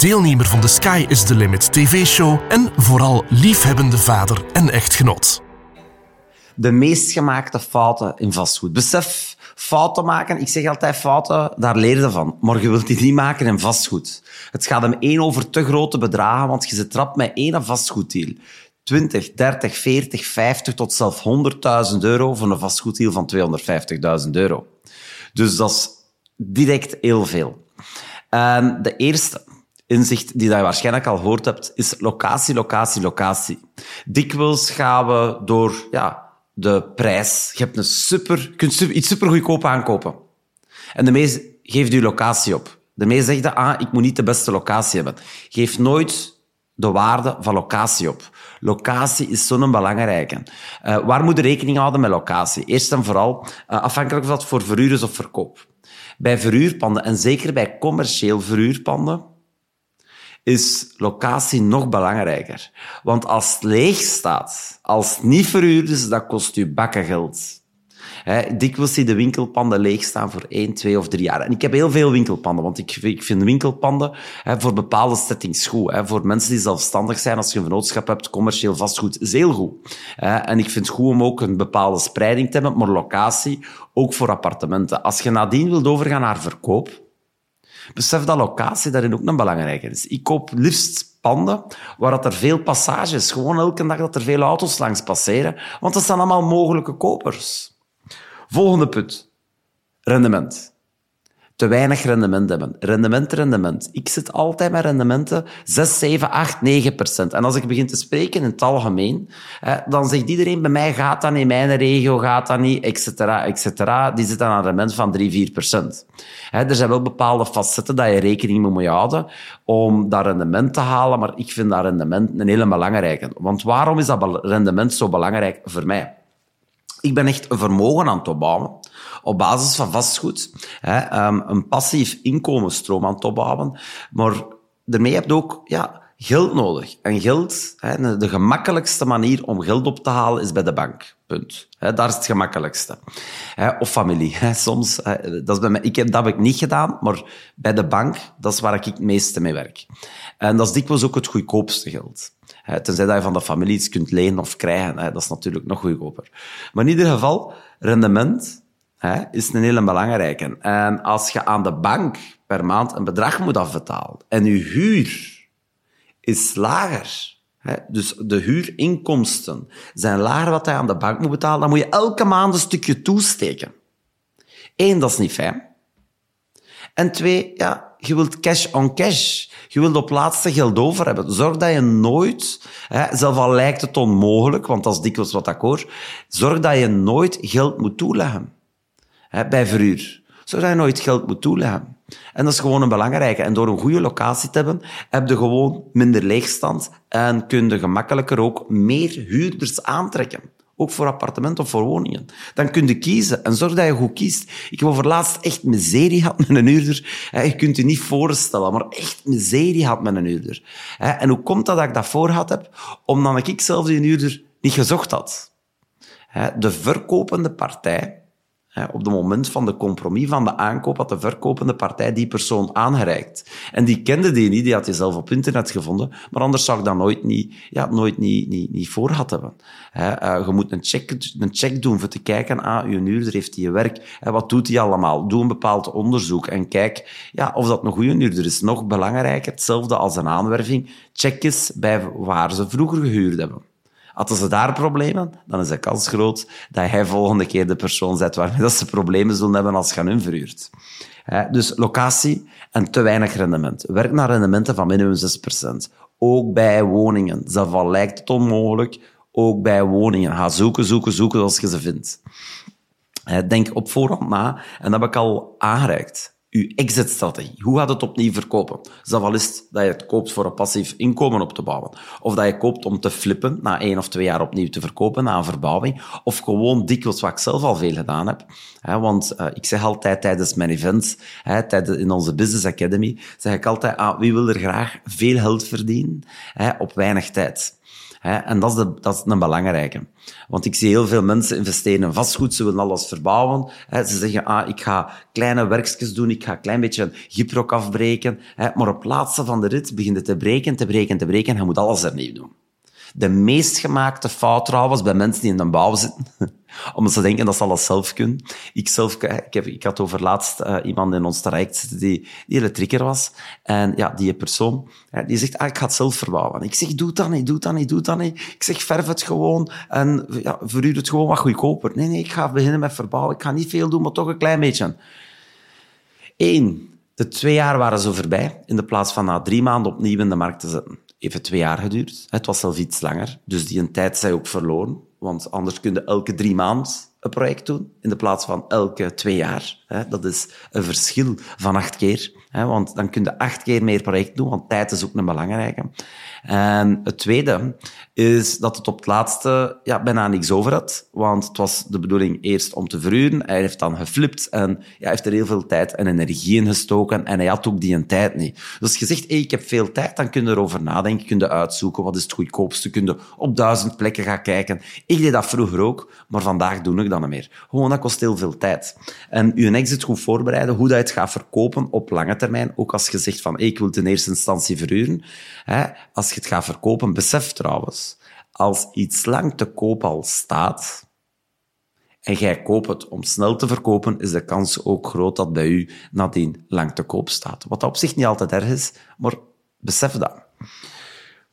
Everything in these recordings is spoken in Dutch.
deelnemer van de Sky is the Limit TV-show en vooral liefhebbende vader en echtgenoot. De meest gemaakte fouten in vastgoed. Besef, fouten maken, ik zeg altijd fouten, daar leer je van. Maar je wilt die niet maken in vastgoed. Het gaat hem één over te grote bedragen, want je zit trap met één vastgoeddeal. 20, 30, 40, 50 tot zelfs 100.000 euro voor een vastgoeddeal van 250.000 euro. Dus dat is direct heel veel. En de eerste inzicht die je waarschijnlijk al gehoord hebt, is locatie, locatie, locatie. Dikwijls gaan we door ja, de prijs. Je hebt een super, kunt iets super goedkoop aankopen. En de meest geeft je locatie op. De meest zegt dat, ah, ik moet niet de beste locatie hebben. Geef nooit de waarde van locatie op. Locatie is zo'n belangrijke. Uh, waar moet je rekening houden met locatie? Eerst en vooral, uh, afhankelijk of dat voor verhuur is of verkoop. Bij verhuurpanden, en zeker bij commercieel verhuurpanden, is locatie nog belangrijker. Want als het leeg staat, als het niet verhuurd is, dat kost u bakken geld. He, dikwijls zie de winkelpanden leeg staan voor één, twee of drie jaar. En ik heb heel veel winkelpanden, want ik, ik vind winkelpanden voor bepaalde settings goed. Voor mensen die zelfstandig zijn, als je een vennootschap hebt, commercieel vastgoed, is heel goed. en ik vind het goed om ook een bepaalde spreiding te hebben, maar locatie ook voor appartementen. Als je nadien wilt overgaan naar verkoop, besef dat locatie daarin ook een belangrijke is. Ik koop liefst panden waar dat er veel passage is. Gewoon elke dag dat er veel auto's langs passeren. Want dat zijn allemaal mogelijke kopers. Volgende punt. Rendement te weinig rendement hebben. Rendement, rendement. Ik zit altijd met rendementen 6, 7, 8, 9 procent. En als ik begin te spreken in het algemeen, dan zegt iedereen bij mij gaat dat niet, mijn regio gaat dat niet, et cetera, et cetera. Die zitten aan een rendement van 3, 4 procent. Er zijn wel bepaalde facetten dat je rekening moet mee houden om dat rendement te halen, maar ik vind dat rendement een hele belangrijke. Want waarom is dat rendement zo belangrijk voor mij? Ik ben echt een vermogen aan het opbouwen op basis van vastgoed. Hè, um, een passief inkomensstroom aan het opbouwen. Maar daarmee heb je ook ja, geld nodig. En geld, hè, de gemakkelijkste manier om geld op te halen is bij de bank. Punt. Hè, daar is het gemakkelijkste. Of familie. Soms, dat, is bij mij, ik heb, dat heb ik niet gedaan, maar bij de bank, dat is waar ik het meeste mee werk. En dat is dikwijls ook het goedkoopste geld. Tenzij dat je van de familie iets kunt lenen of krijgen. Dat is natuurlijk nog goedkoper. Maar in ieder geval, rendement is een hele belangrijke. En als je aan de bank per maand een bedrag moet afbetalen en je huur is lager, dus de huurinkomsten zijn lager wat je aan de bank moet betalen, dan moet je elke maand een stukje toesteken. Eén, dat is niet fijn. En twee, ja, je wilt cash on cash. Je wilt op laatste geld over hebben. Zorg dat je nooit, hè, zelf al lijkt het onmogelijk, want dat is dikwijls wat ik hoor, zorg dat je nooit geld moet toeleggen bij verhuur. Zodat je nooit geld moet toeleggen. En dat is gewoon een belangrijke. En door een goede locatie te hebben, heb je gewoon minder leegstand en kun je gemakkelijker ook meer huurders aantrekken. Ook voor appartementen of voor woningen. Dan kun je kiezen en zorg dat je goed kiest. Ik heb over laatst echt miserie gehad met een huurder. Je kunt je niet voorstellen, maar echt miserie had met een huurder. En hoe komt dat dat ik dat voor had heb? Omdat ik zelf die huurder niet gezocht had. De verkopende partij op het moment van de compromis van de aankoop had de verkopende partij die persoon aangereikt. En die kende die niet, die had hij zelf op internet gevonden, maar anders zou ik dat nooit niet, ja, nooit niet, niet, niet voor gehad hebben. Uh, je moet een check, een check doen voor te kijken, ah, je huurder heeft hij werk, wat doet hij allemaal? Doe een bepaald onderzoek en kijk ja, of dat een goede huurder is. Nog belangrijker, hetzelfde als een aanwerving, check eens bij waar ze vroeger gehuurd hebben. Hadden ze daar problemen, dan is de kans groot dat hij volgende keer de persoon zet waarmee ze problemen zullen hebben als je hun verhuurt. Dus locatie en te weinig rendement. Werk naar rendementen van minimum 6%. Ook bij woningen. Zelfs lijkt het onmogelijk, ook bij woningen. Ga zoeken, zoeken, zoeken als je ze vindt. Denk op voorhand na, en dat heb ik al aangereikt. Uw exit-strategie. Hoe gaat het opnieuw verkopen? Zal wel eens dat je het koopt voor een passief inkomen op te bouwen. Of dat je koopt om te flippen, na één of twee jaar opnieuw te verkopen, na een verbouwing. Of gewoon dikwijls, wat ik zelf al veel gedaan heb. want uh, ik zeg altijd tijdens mijn events, tijdens, in onze Business Academy, zeg ik altijd, ah, wie wil er graag veel geld verdienen op weinig tijd? En dat is, de, dat is een belangrijke. Want ik zie heel veel mensen investeren in vastgoed, ze willen alles verbouwen. Ze zeggen, ah, ik ga kleine werkjes doen, ik ga een klein beetje een gyprok afbreken. Maar op laatste van de rit begint het te breken, te breken, te breken en je moet alles ernieuw doen. De meest gemaakte fout trouwens bij mensen die in de bouw zitten, omdat ze denken dat ze alles zelf kunnen. Ik zelf, ik, heb, ik had over laatst uh, iemand in ons traject zitten die, die elektrieker was. En ja, die persoon, die zegt, ah, ik ga het zelf verbouwen. Ik zeg, doe dat niet, doe dat niet, doe dat niet. Ik zeg, verf het gewoon en ja, verhuur het gewoon wat goedkoper. Nee, nee, ik ga beginnen met verbouwen. Ik ga niet veel doen, maar toch een klein beetje. Eén, de twee jaar waren zo voorbij, in de plaats van na drie maanden opnieuw in de markt te zetten even twee jaar geduurd. Het was zelfs iets langer. Dus die een tijd zij ook verloren. Want anders kun je elke drie maanden een project doen, in de plaats van elke twee jaar. Dat is een verschil van acht keer. Want dan kun je acht keer meer project doen, want tijd is ook een belangrijke. En het tweede is dat het op het laatste ja, bijna niks over had. Want het was de bedoeling eerst om te verhuren. Hij heeft dan geflipt en ja, heeft er heel veel tijd en energie in gestoken. En hij had ook die tijd niet. Dus je zegt, hey, ik heb veel tijd, dan kun je erover nadenken. Kun je uitzoeken, wat is het goedkoopste? Kun je op duizend plekken gaan kijken. Ik deed dat vroeger ook, maar vandaag doe ik dat niet meer. Gewoon, dat kost heel veel tijd. En je exit goed voorbereiden, hoe dat je het gaat verkopen op lange termijn. Ook als je zegt van, ik wil het in eerste instantie verhuren. Hè, als je het gaat verkopen, besef trouwens, als iets lang te koop al staat, en jij koopt het om snel te verkopen, is de kans ook groot dat bij u nadien lang te koop staat. Wat op zich niet altijd erg is, maar besef dat.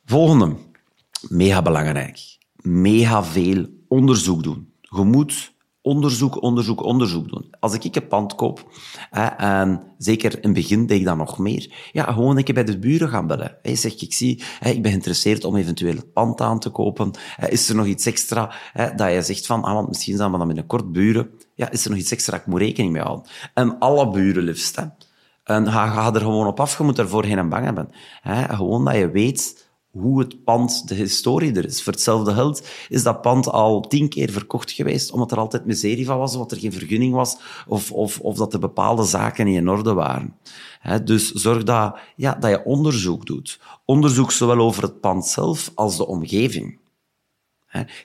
Volgende, mega belangrijk. Mega veel onderzoek doen. Je moet onderzoek, onderzoek, onderzoek doen. Als ik een pand koop, en zeker in het begin deed ik dat nog meer, ja, gewoon een keer bij de buren gaan bellen. Hij zeg, ik zie, ik ben geïnteresseerd om eventueel het pand aan te kopen. Is er nog iets extra dat je zegt van, ah, want misschien zijn we dan binnenkort buren. Ja, is er nog iets extra, ik moet rekening mee houden. En alle buren liefst. Hè. En ga, ga er gewoon op af, je moet ervoor geen bang hebben. Gewoon dat je weet hoe het pand, de historie er is. Voor hetzelfde geld is dat pand al tien keer verkocht geweest, omdat er altijd miserie van was, omdat er geen vergunning was, of, of, of dat er bepaalde zaken niet in orde waren. dus zorg dat, ja, dat je onderzoek doet. Onderzoek zowel over het pand zelf als de omgeving.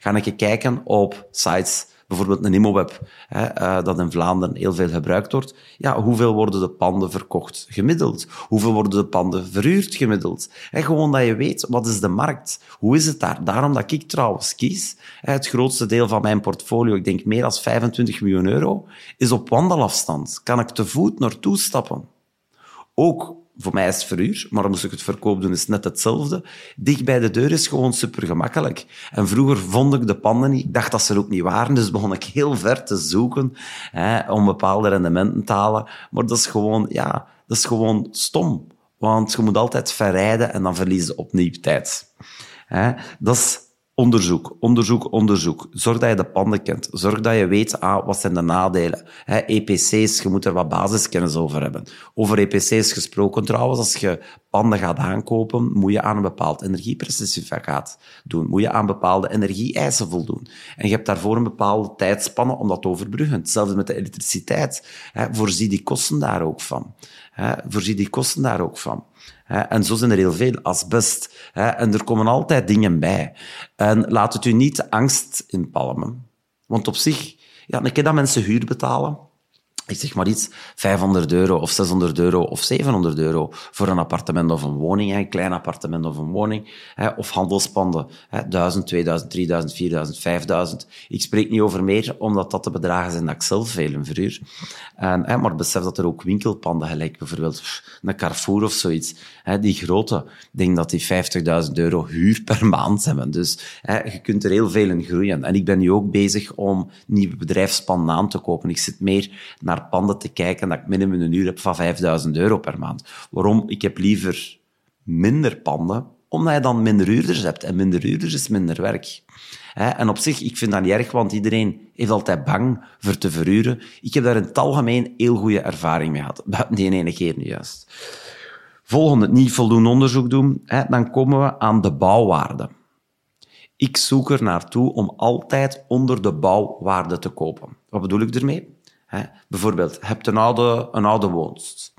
ga een kijken op sites bijvoorbeeld een IMOWeb, hè, uh, dat in Vlaanderen heel veel gebruikt wordt, ja, hoeveel worden de panden verkocht gemiddeld? Hoeveel worden de panden verhuurd gemiddeld? Hè, gewoon dat je weet, wat is de markt? Hoe is het daar? Daarom dat ik trouwens kies, het grootste deel van mijn portfolio, ik denk meer dan 25 miljoen euro, is op wandelafstand. Kan ik te voet naartoe stappen? Ook voor mij is het verhuur, maar moest ik het verkoop doen, is net hetzelfde. Dicht bij de deur is gewoon super gemakkelijk. En vroeger vond ik de panden niet. Ik dacht dat ze er ook niet waren, dus begon ik heel ver te zoeken hè, om bepaalde rendementen te halen. Maar dat is gewoon, ja, dat is gewoon stom. Want je moet altijd verrijden en dan verlies je opnieuw tijd. Hè, dat is Onderzoek, onderzoek, onderzoek. Zorg dat je de panden kent. Zorg dat je weet, ah, wat zijn de nadelen. He, EPC's, je moet er wat basiskennis over hebben. Over EPC's gesproken trouwens, als je panden gaat aankopen, moet je aan een bepaald energieprecificaat doen. Moet je aan bepaalde energieeisen voldoen. En je hebt daarvoor een bepaalde tijdspanne om dat te overbruggen. Hetzelfde met de elektriciteit. He, voorzie die kosten daar ook van. He, voorzie die kosten daar ook van. En zo zijn er heel veel, asbest. En er komen altijd dingen bij. En laat het u niet angst inpalmen. Want op zich, ja, ik ken dat mensen huur betalen ik zeg maar iets, 500 euro of 600 euro of 700 euro voor een appartement of een woning, een klein appartement of een woning, of handelspanden, 1000, 2000, 3000, 4000, 5000. Ik spreek niet over meer, omdat dat de bedragen zijn dat ik zelf veel verhuur. En, maar besef dat er ook winkelpanden, gelijk bijvoorbeeld een Carrefour of zoiets, die grote, ik denk dat die 50.000 euro huur per maand hebben. Dus je kunt er heel veel in groeien. En ik ben nu ook bezig om nieuwe bedrijfspanden aan te kopen. Ik zit meer naar panden te kijken dat ik minimum een uur heb van 5000 euro per maand. Waarom? Ik heb liever minder panden Omdat je dan minder huurders hebt. En minder huurders is minder werk. En op zich, ik vind dat niet erg, want iedereen heeft altijd bang voor te verhuren. Ik heb daar in het algemeen heel goede ervaring mee gehad. Die ene keer nu juist. Volgende, niet voldoende onderzoek doen. Dan komen we aan de bouwwaarde. Ik zoek er naartoe om altijd onder de bouwwaarde te kopen. Wat bedoel ik ermee? Bijvoorbeeld, je hebt een oude, een oude woonst.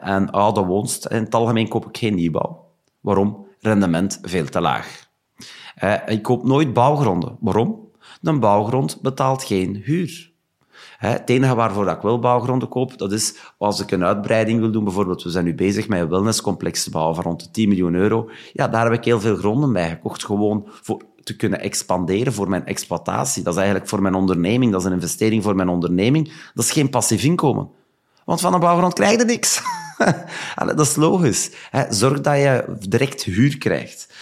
en oude woonst, in het algemeen koop ik geen nieuwbouw. Waarom? Rendement veel te laag. ik koop nooit bouwgronden. Waarom? Een bouwgrond betaalt geen huur. Het enige waarvoor ik wel bouwgronden koop, dat is als ik een uitbreiding wil doen. Bijvoorbeeld, we zijn nu bezig met een wellnesscomplex te bouwen van rond de 10 miljoen euro. Ja, daar heb ik heel veel gronden bij gekocht, gewoon voor te kunnen expanderen voor mijn exploitatie. Dat is eigenlijk voor mijn onderneming, dat is een investering voor mijn onderneming. Dat is geen passief inkomen. Want van een bouwgrond krijg je niks. dat is logisch. Zorg dat je direct huur krijgt.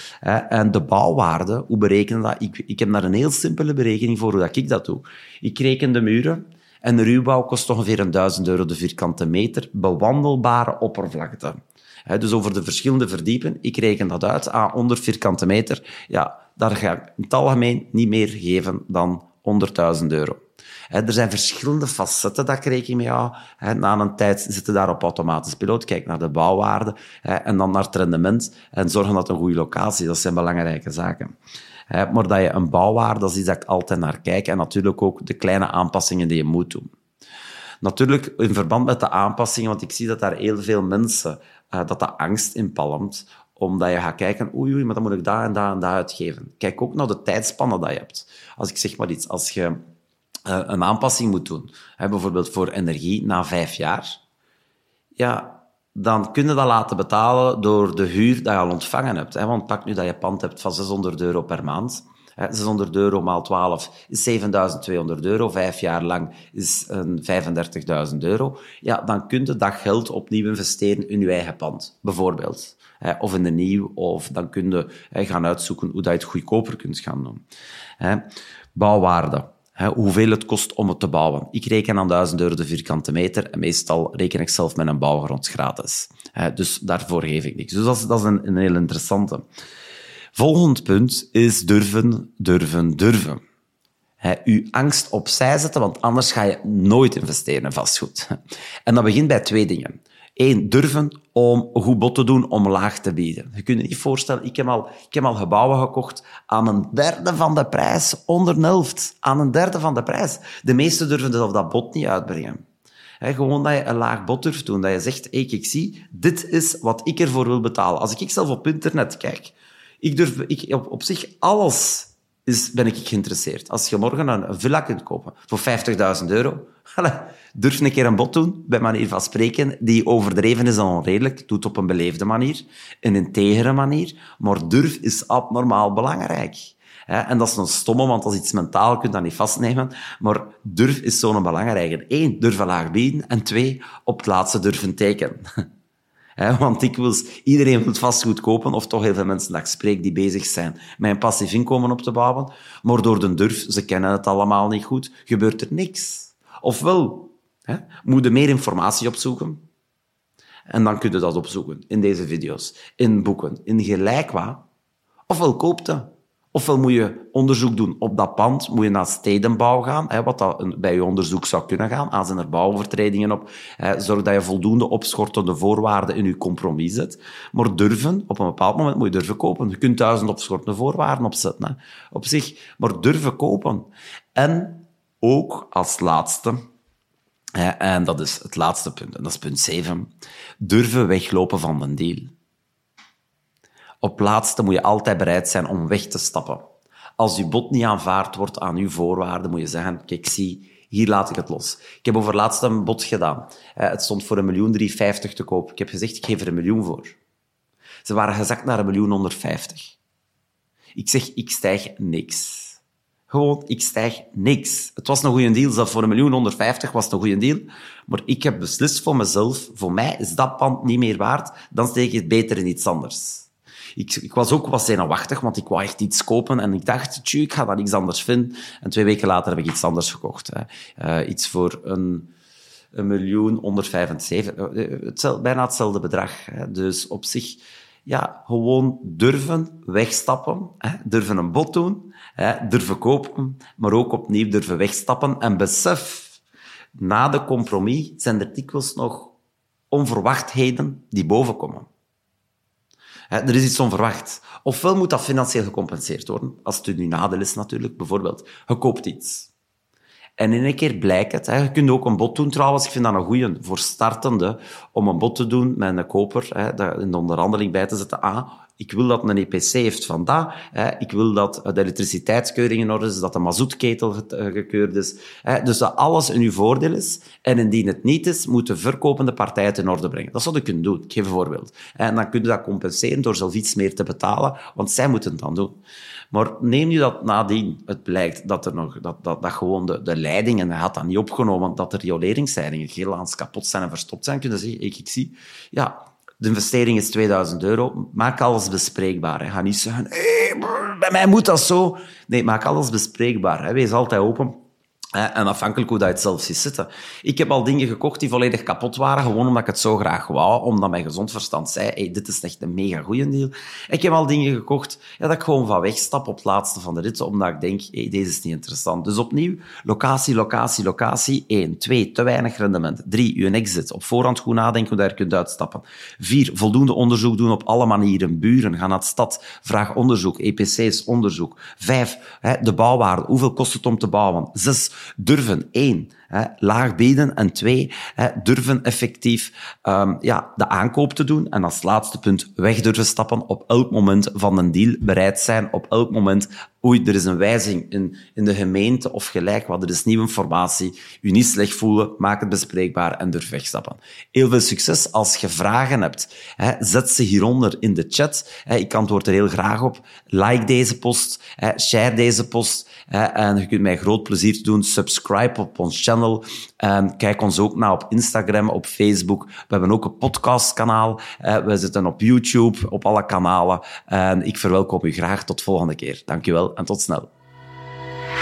En de bouwwaarde, hoe bereken dat? Ik, ik heb daar een heel simpele berekening voor hoe ik dat doe. Ik reken de muren en de ruwbouw kost ongeveer 1000 euro de vierkante meter bewandelbare oppervlakte. dus over de verschillende verdiepen, ik reken dat uit aan 100 vierkante meter. Ja, daar ga ik in het algemeen niet meer geven dan 100.000 euro. er zijn verschillende facetten dat ik rekening mee hou. na een tijd zitten daar op automatisch piloot. Kijk naar de bouwwaarde en dan naar het rendement en zorgen dat een goede locatie Dat zijn belangrijke zaken. Maar dat je een bouwwaarde, dat is iets dat ik altijd naar kijk. En natuurlijk ook de kleine aanpassingen die je moet doen. Natuurlijk in verband met de aanpassingen, want ik zie dat daar heel veel mensen, uh, dat dat angst inpalmt, omdat je gaat kijken, oei, oei, maar dan moet ik daar en daar en daar uitgeven. Kijk ook naar de tijdspannen dat je hebt. Als ik zeg maar iets, als je uh, een aanpassing moet doen, hè, bijvoorbeeld voor energie na vijf jaar, ja, dan kun je dat laten betalen door de huur dat je al ontvangen hebt. Hè. Want pak nu dat je pand hebt van 600 euro per maand. 600 euro maal 12 is 7200 euro. Vijf jaar lang is 35.000 euro. Ja, dan kun je dat geld opnieuw investeren in je eigen pand, bijvoorbeeld. Of in de nieuw, of dan kun je gaan uitzoeken hoe dat je het goedkoper kunt gaan doen. Bouwwaarde. hoeveel het kost om het te bouwen. Ik reken aan 1000 euro de vierkante meter en meestal reken ik zelf met een bouwgrond gratis. dus daarvoor geef ik niks. Dus dat is, een, een heel interessante. Volgend punt is durven, durven, durven. He, uw angst opzij zetten, want anders ga je nooit investeren in vastgoed. En dat begint bij twee dingen. Eén, durven om een goed bod te doen om laag te bieden. Je kunt je niet voorstellen, ik heb, al, ik heb al gebouwen gekocht aan een derde van de prijs, onder een helft. Aan een derde van de prijs. De meesten durven dus dat bod niet uitbrengen. gewoon dat je een laag bod durft doen. Dat je zegt, ik zie, dit is wat ik ervoor wil betalen. Als ik zelf op internet kijk, ik durf ik, op, op zich alles is, ben ik geïnteresseerd. Als je morgen een, een villa kunt kopen voor 50.000 euro, durf een keer een bod doen, bij manier van spreken, die overdreven is en onredelijk, doet op een beleefde manier, een integere manier, maar durf is abnormaal belangrijk. En dat is een stomme, want als iets mentaal kunt je dat niet vastnemen. Maar durf is zo'n belangrijke. Eén, durven laag bieden. En twee, op het laatste durven tekenen. Want dikwijls, iedereen wil vastgoed kopen, of toch heel veel mensen dat ik spreek die bezig zijn met een passief inkomen op te bouwen. Maar door de durf, ze kennen het allemaal niet goed, gebeurt er niks. Ofwel, hè, moet je meer informatie opzoeken. En dan kun je dat opzoeken in deze video's, in boeken, in gelijk. Ofwel koopt. Ofwel moet je onderzoek doen op dat pand, moet je naar stedenbouw gaan, hè, wat dat bij je onderzoek zou kunnen gaan. Als er bouwovertredingen op, hè, zorg dat je voldoende opschortende voorwaarden in je compromis zet. Maar durven, op een bepaald moment moet je durven kopen. Je kunt duizend opschortende voorwaarden opzetten, hè, op zich. Maar durven kopen. En ook als laatste, hè, en dat is het laatste punt, en dat is punt 7, durven weglopen van een deal. Op laatste moet je altijd bereid zijn om weg te stappen. Als je bod niet aanvaard wordt aan uw voorwaarden, moet je zeggen, kijk, zie, hier laat ik het los. Ik heb over laatst een bod gedaan. Eh, het stond voor een miljoen 350 te koop. Ik heb gezegd, ik geef er een miljoen voor. Ze waren gezakt naar een miljoen 150. Ik zeg, ik stijg niks. Gewoon, ik stijg niks. Het was een goede deal. Zelfs voor een miljoen 150 was het een goede deal. Maar ik heb beslist voor mezelf, voor mij is dat pand niet meer waard. Dan steek ik het beter in iets anders ik, ik was ook wat zenuwachtig, want ik wou echt iets kopen. En ik dacht, tju, ik ga dat iets anders vinden. En twee weken later heb ik iets anders gekocht. Hè. Uh, iets voor een, een miljoen 175. Uh, eh, het, bijna hetzelfde bedrag. Dus op zich ja, gewoon durven wegstappen, durven een bod doen, durven kopen, maar ook opnieuw durven wegstappen. En besef, na de compromis zijn er dikwijls nog onverwachtheden die bovenkomen. Er is iets onverwacht. Ofwel moet dat financieel gecompenseerd worden, als het nu nadeel is natuurlijk. Bijvoorbeeld, je koopt iets. En in een keer blijkt het, je kunt ook een bod doen trouwens, ik vind dat een goeie voor startende, om een bod te doen met een koper, hè, in de onderhandeling bij te zetten, ah, ik wil dat een EPC heeft van dat, ik wil dat de elektriciteitskeuring in orde is, dat de mazoetketel eh, gekeurd is. Dus dat alles in uw voordeel is. En indien het niet is, moet de verkopende partij het in orde brengen. Dat zou je kunnen doen. Ik geef een voorbeeld. En dan kun je dat compenseren door zelf iets meer te betalen, want zij moeten het dan doen. Maar neem nu dat nadien het blijkt dat, er nog, dat, dat, dat gewoon de, de leiding, hij had dat niet opgenomen, dat er rioleringsleidingen helaas kapot zijn en verstopt zijn, kunnen zeggen, ik, ik zie, ja, de investering is 2000 euro. Maak alles bespreekbaar. Hè. Ga niet zeggen, hey, bij mij moet dat zo. Nee, maak alles bespreekbaar. Hè. Wees altijd open. En afhankelijk hoe dat je het zelf ziet zitten. Ik heb al dingen gekocht die volledig kapot waren, gewoon omdat ik het zo graag wou, omdat mijn gezond verstand zei, hey, dit is echt een mega goede deal. Ik heb al dingen gekocht ja, dat ik gewoon van wegstap op het laatste van de rit, omdat ik denk, hey, deze is niet interessant. Dus opnieuw, locatie, locatie, locatie. 1. 2. Te weinig rendement. 3. Uw exit. Op voorhand goed nadenken hoe daar kunt uitstappen. 4. Voldoende onderzoek doen op alle manieren. Buren, gaan naar de stad. Vraag onderzoek. EPC's, onderzoek. 5. De bouwwaarde. Hoeveel kost het om te bouwen? 6 durven, één, hè, laag bieden en twee, hè, durven effectief um, ja, de aankoop te doen. En als laatste punt, weg durven stappen op elk moment van een deal, bereid zijn op elk moment, oei, er is een wijziging in, in de gemeente of gelijk wat, er is nieuwe informatie, u niet slecht voelen, maak het bespreekbaar en durf wegstappen. Heel veel succes. Als je vragen hebt, hè, zet ze hieronder in de chat. Hè, ik antwoord er heel graag op. Like deze post, share deze post en je kunt mij groot plezier doen. Subscribe op ons channel. En kijk ons ook naar op Instagram, op Facebook. We hebben ook een podcastkanaal. We zitten op YouTube, op alle kanalen. En ik verwelkom u graag tot volgende keer. Dankjewel en tot snel.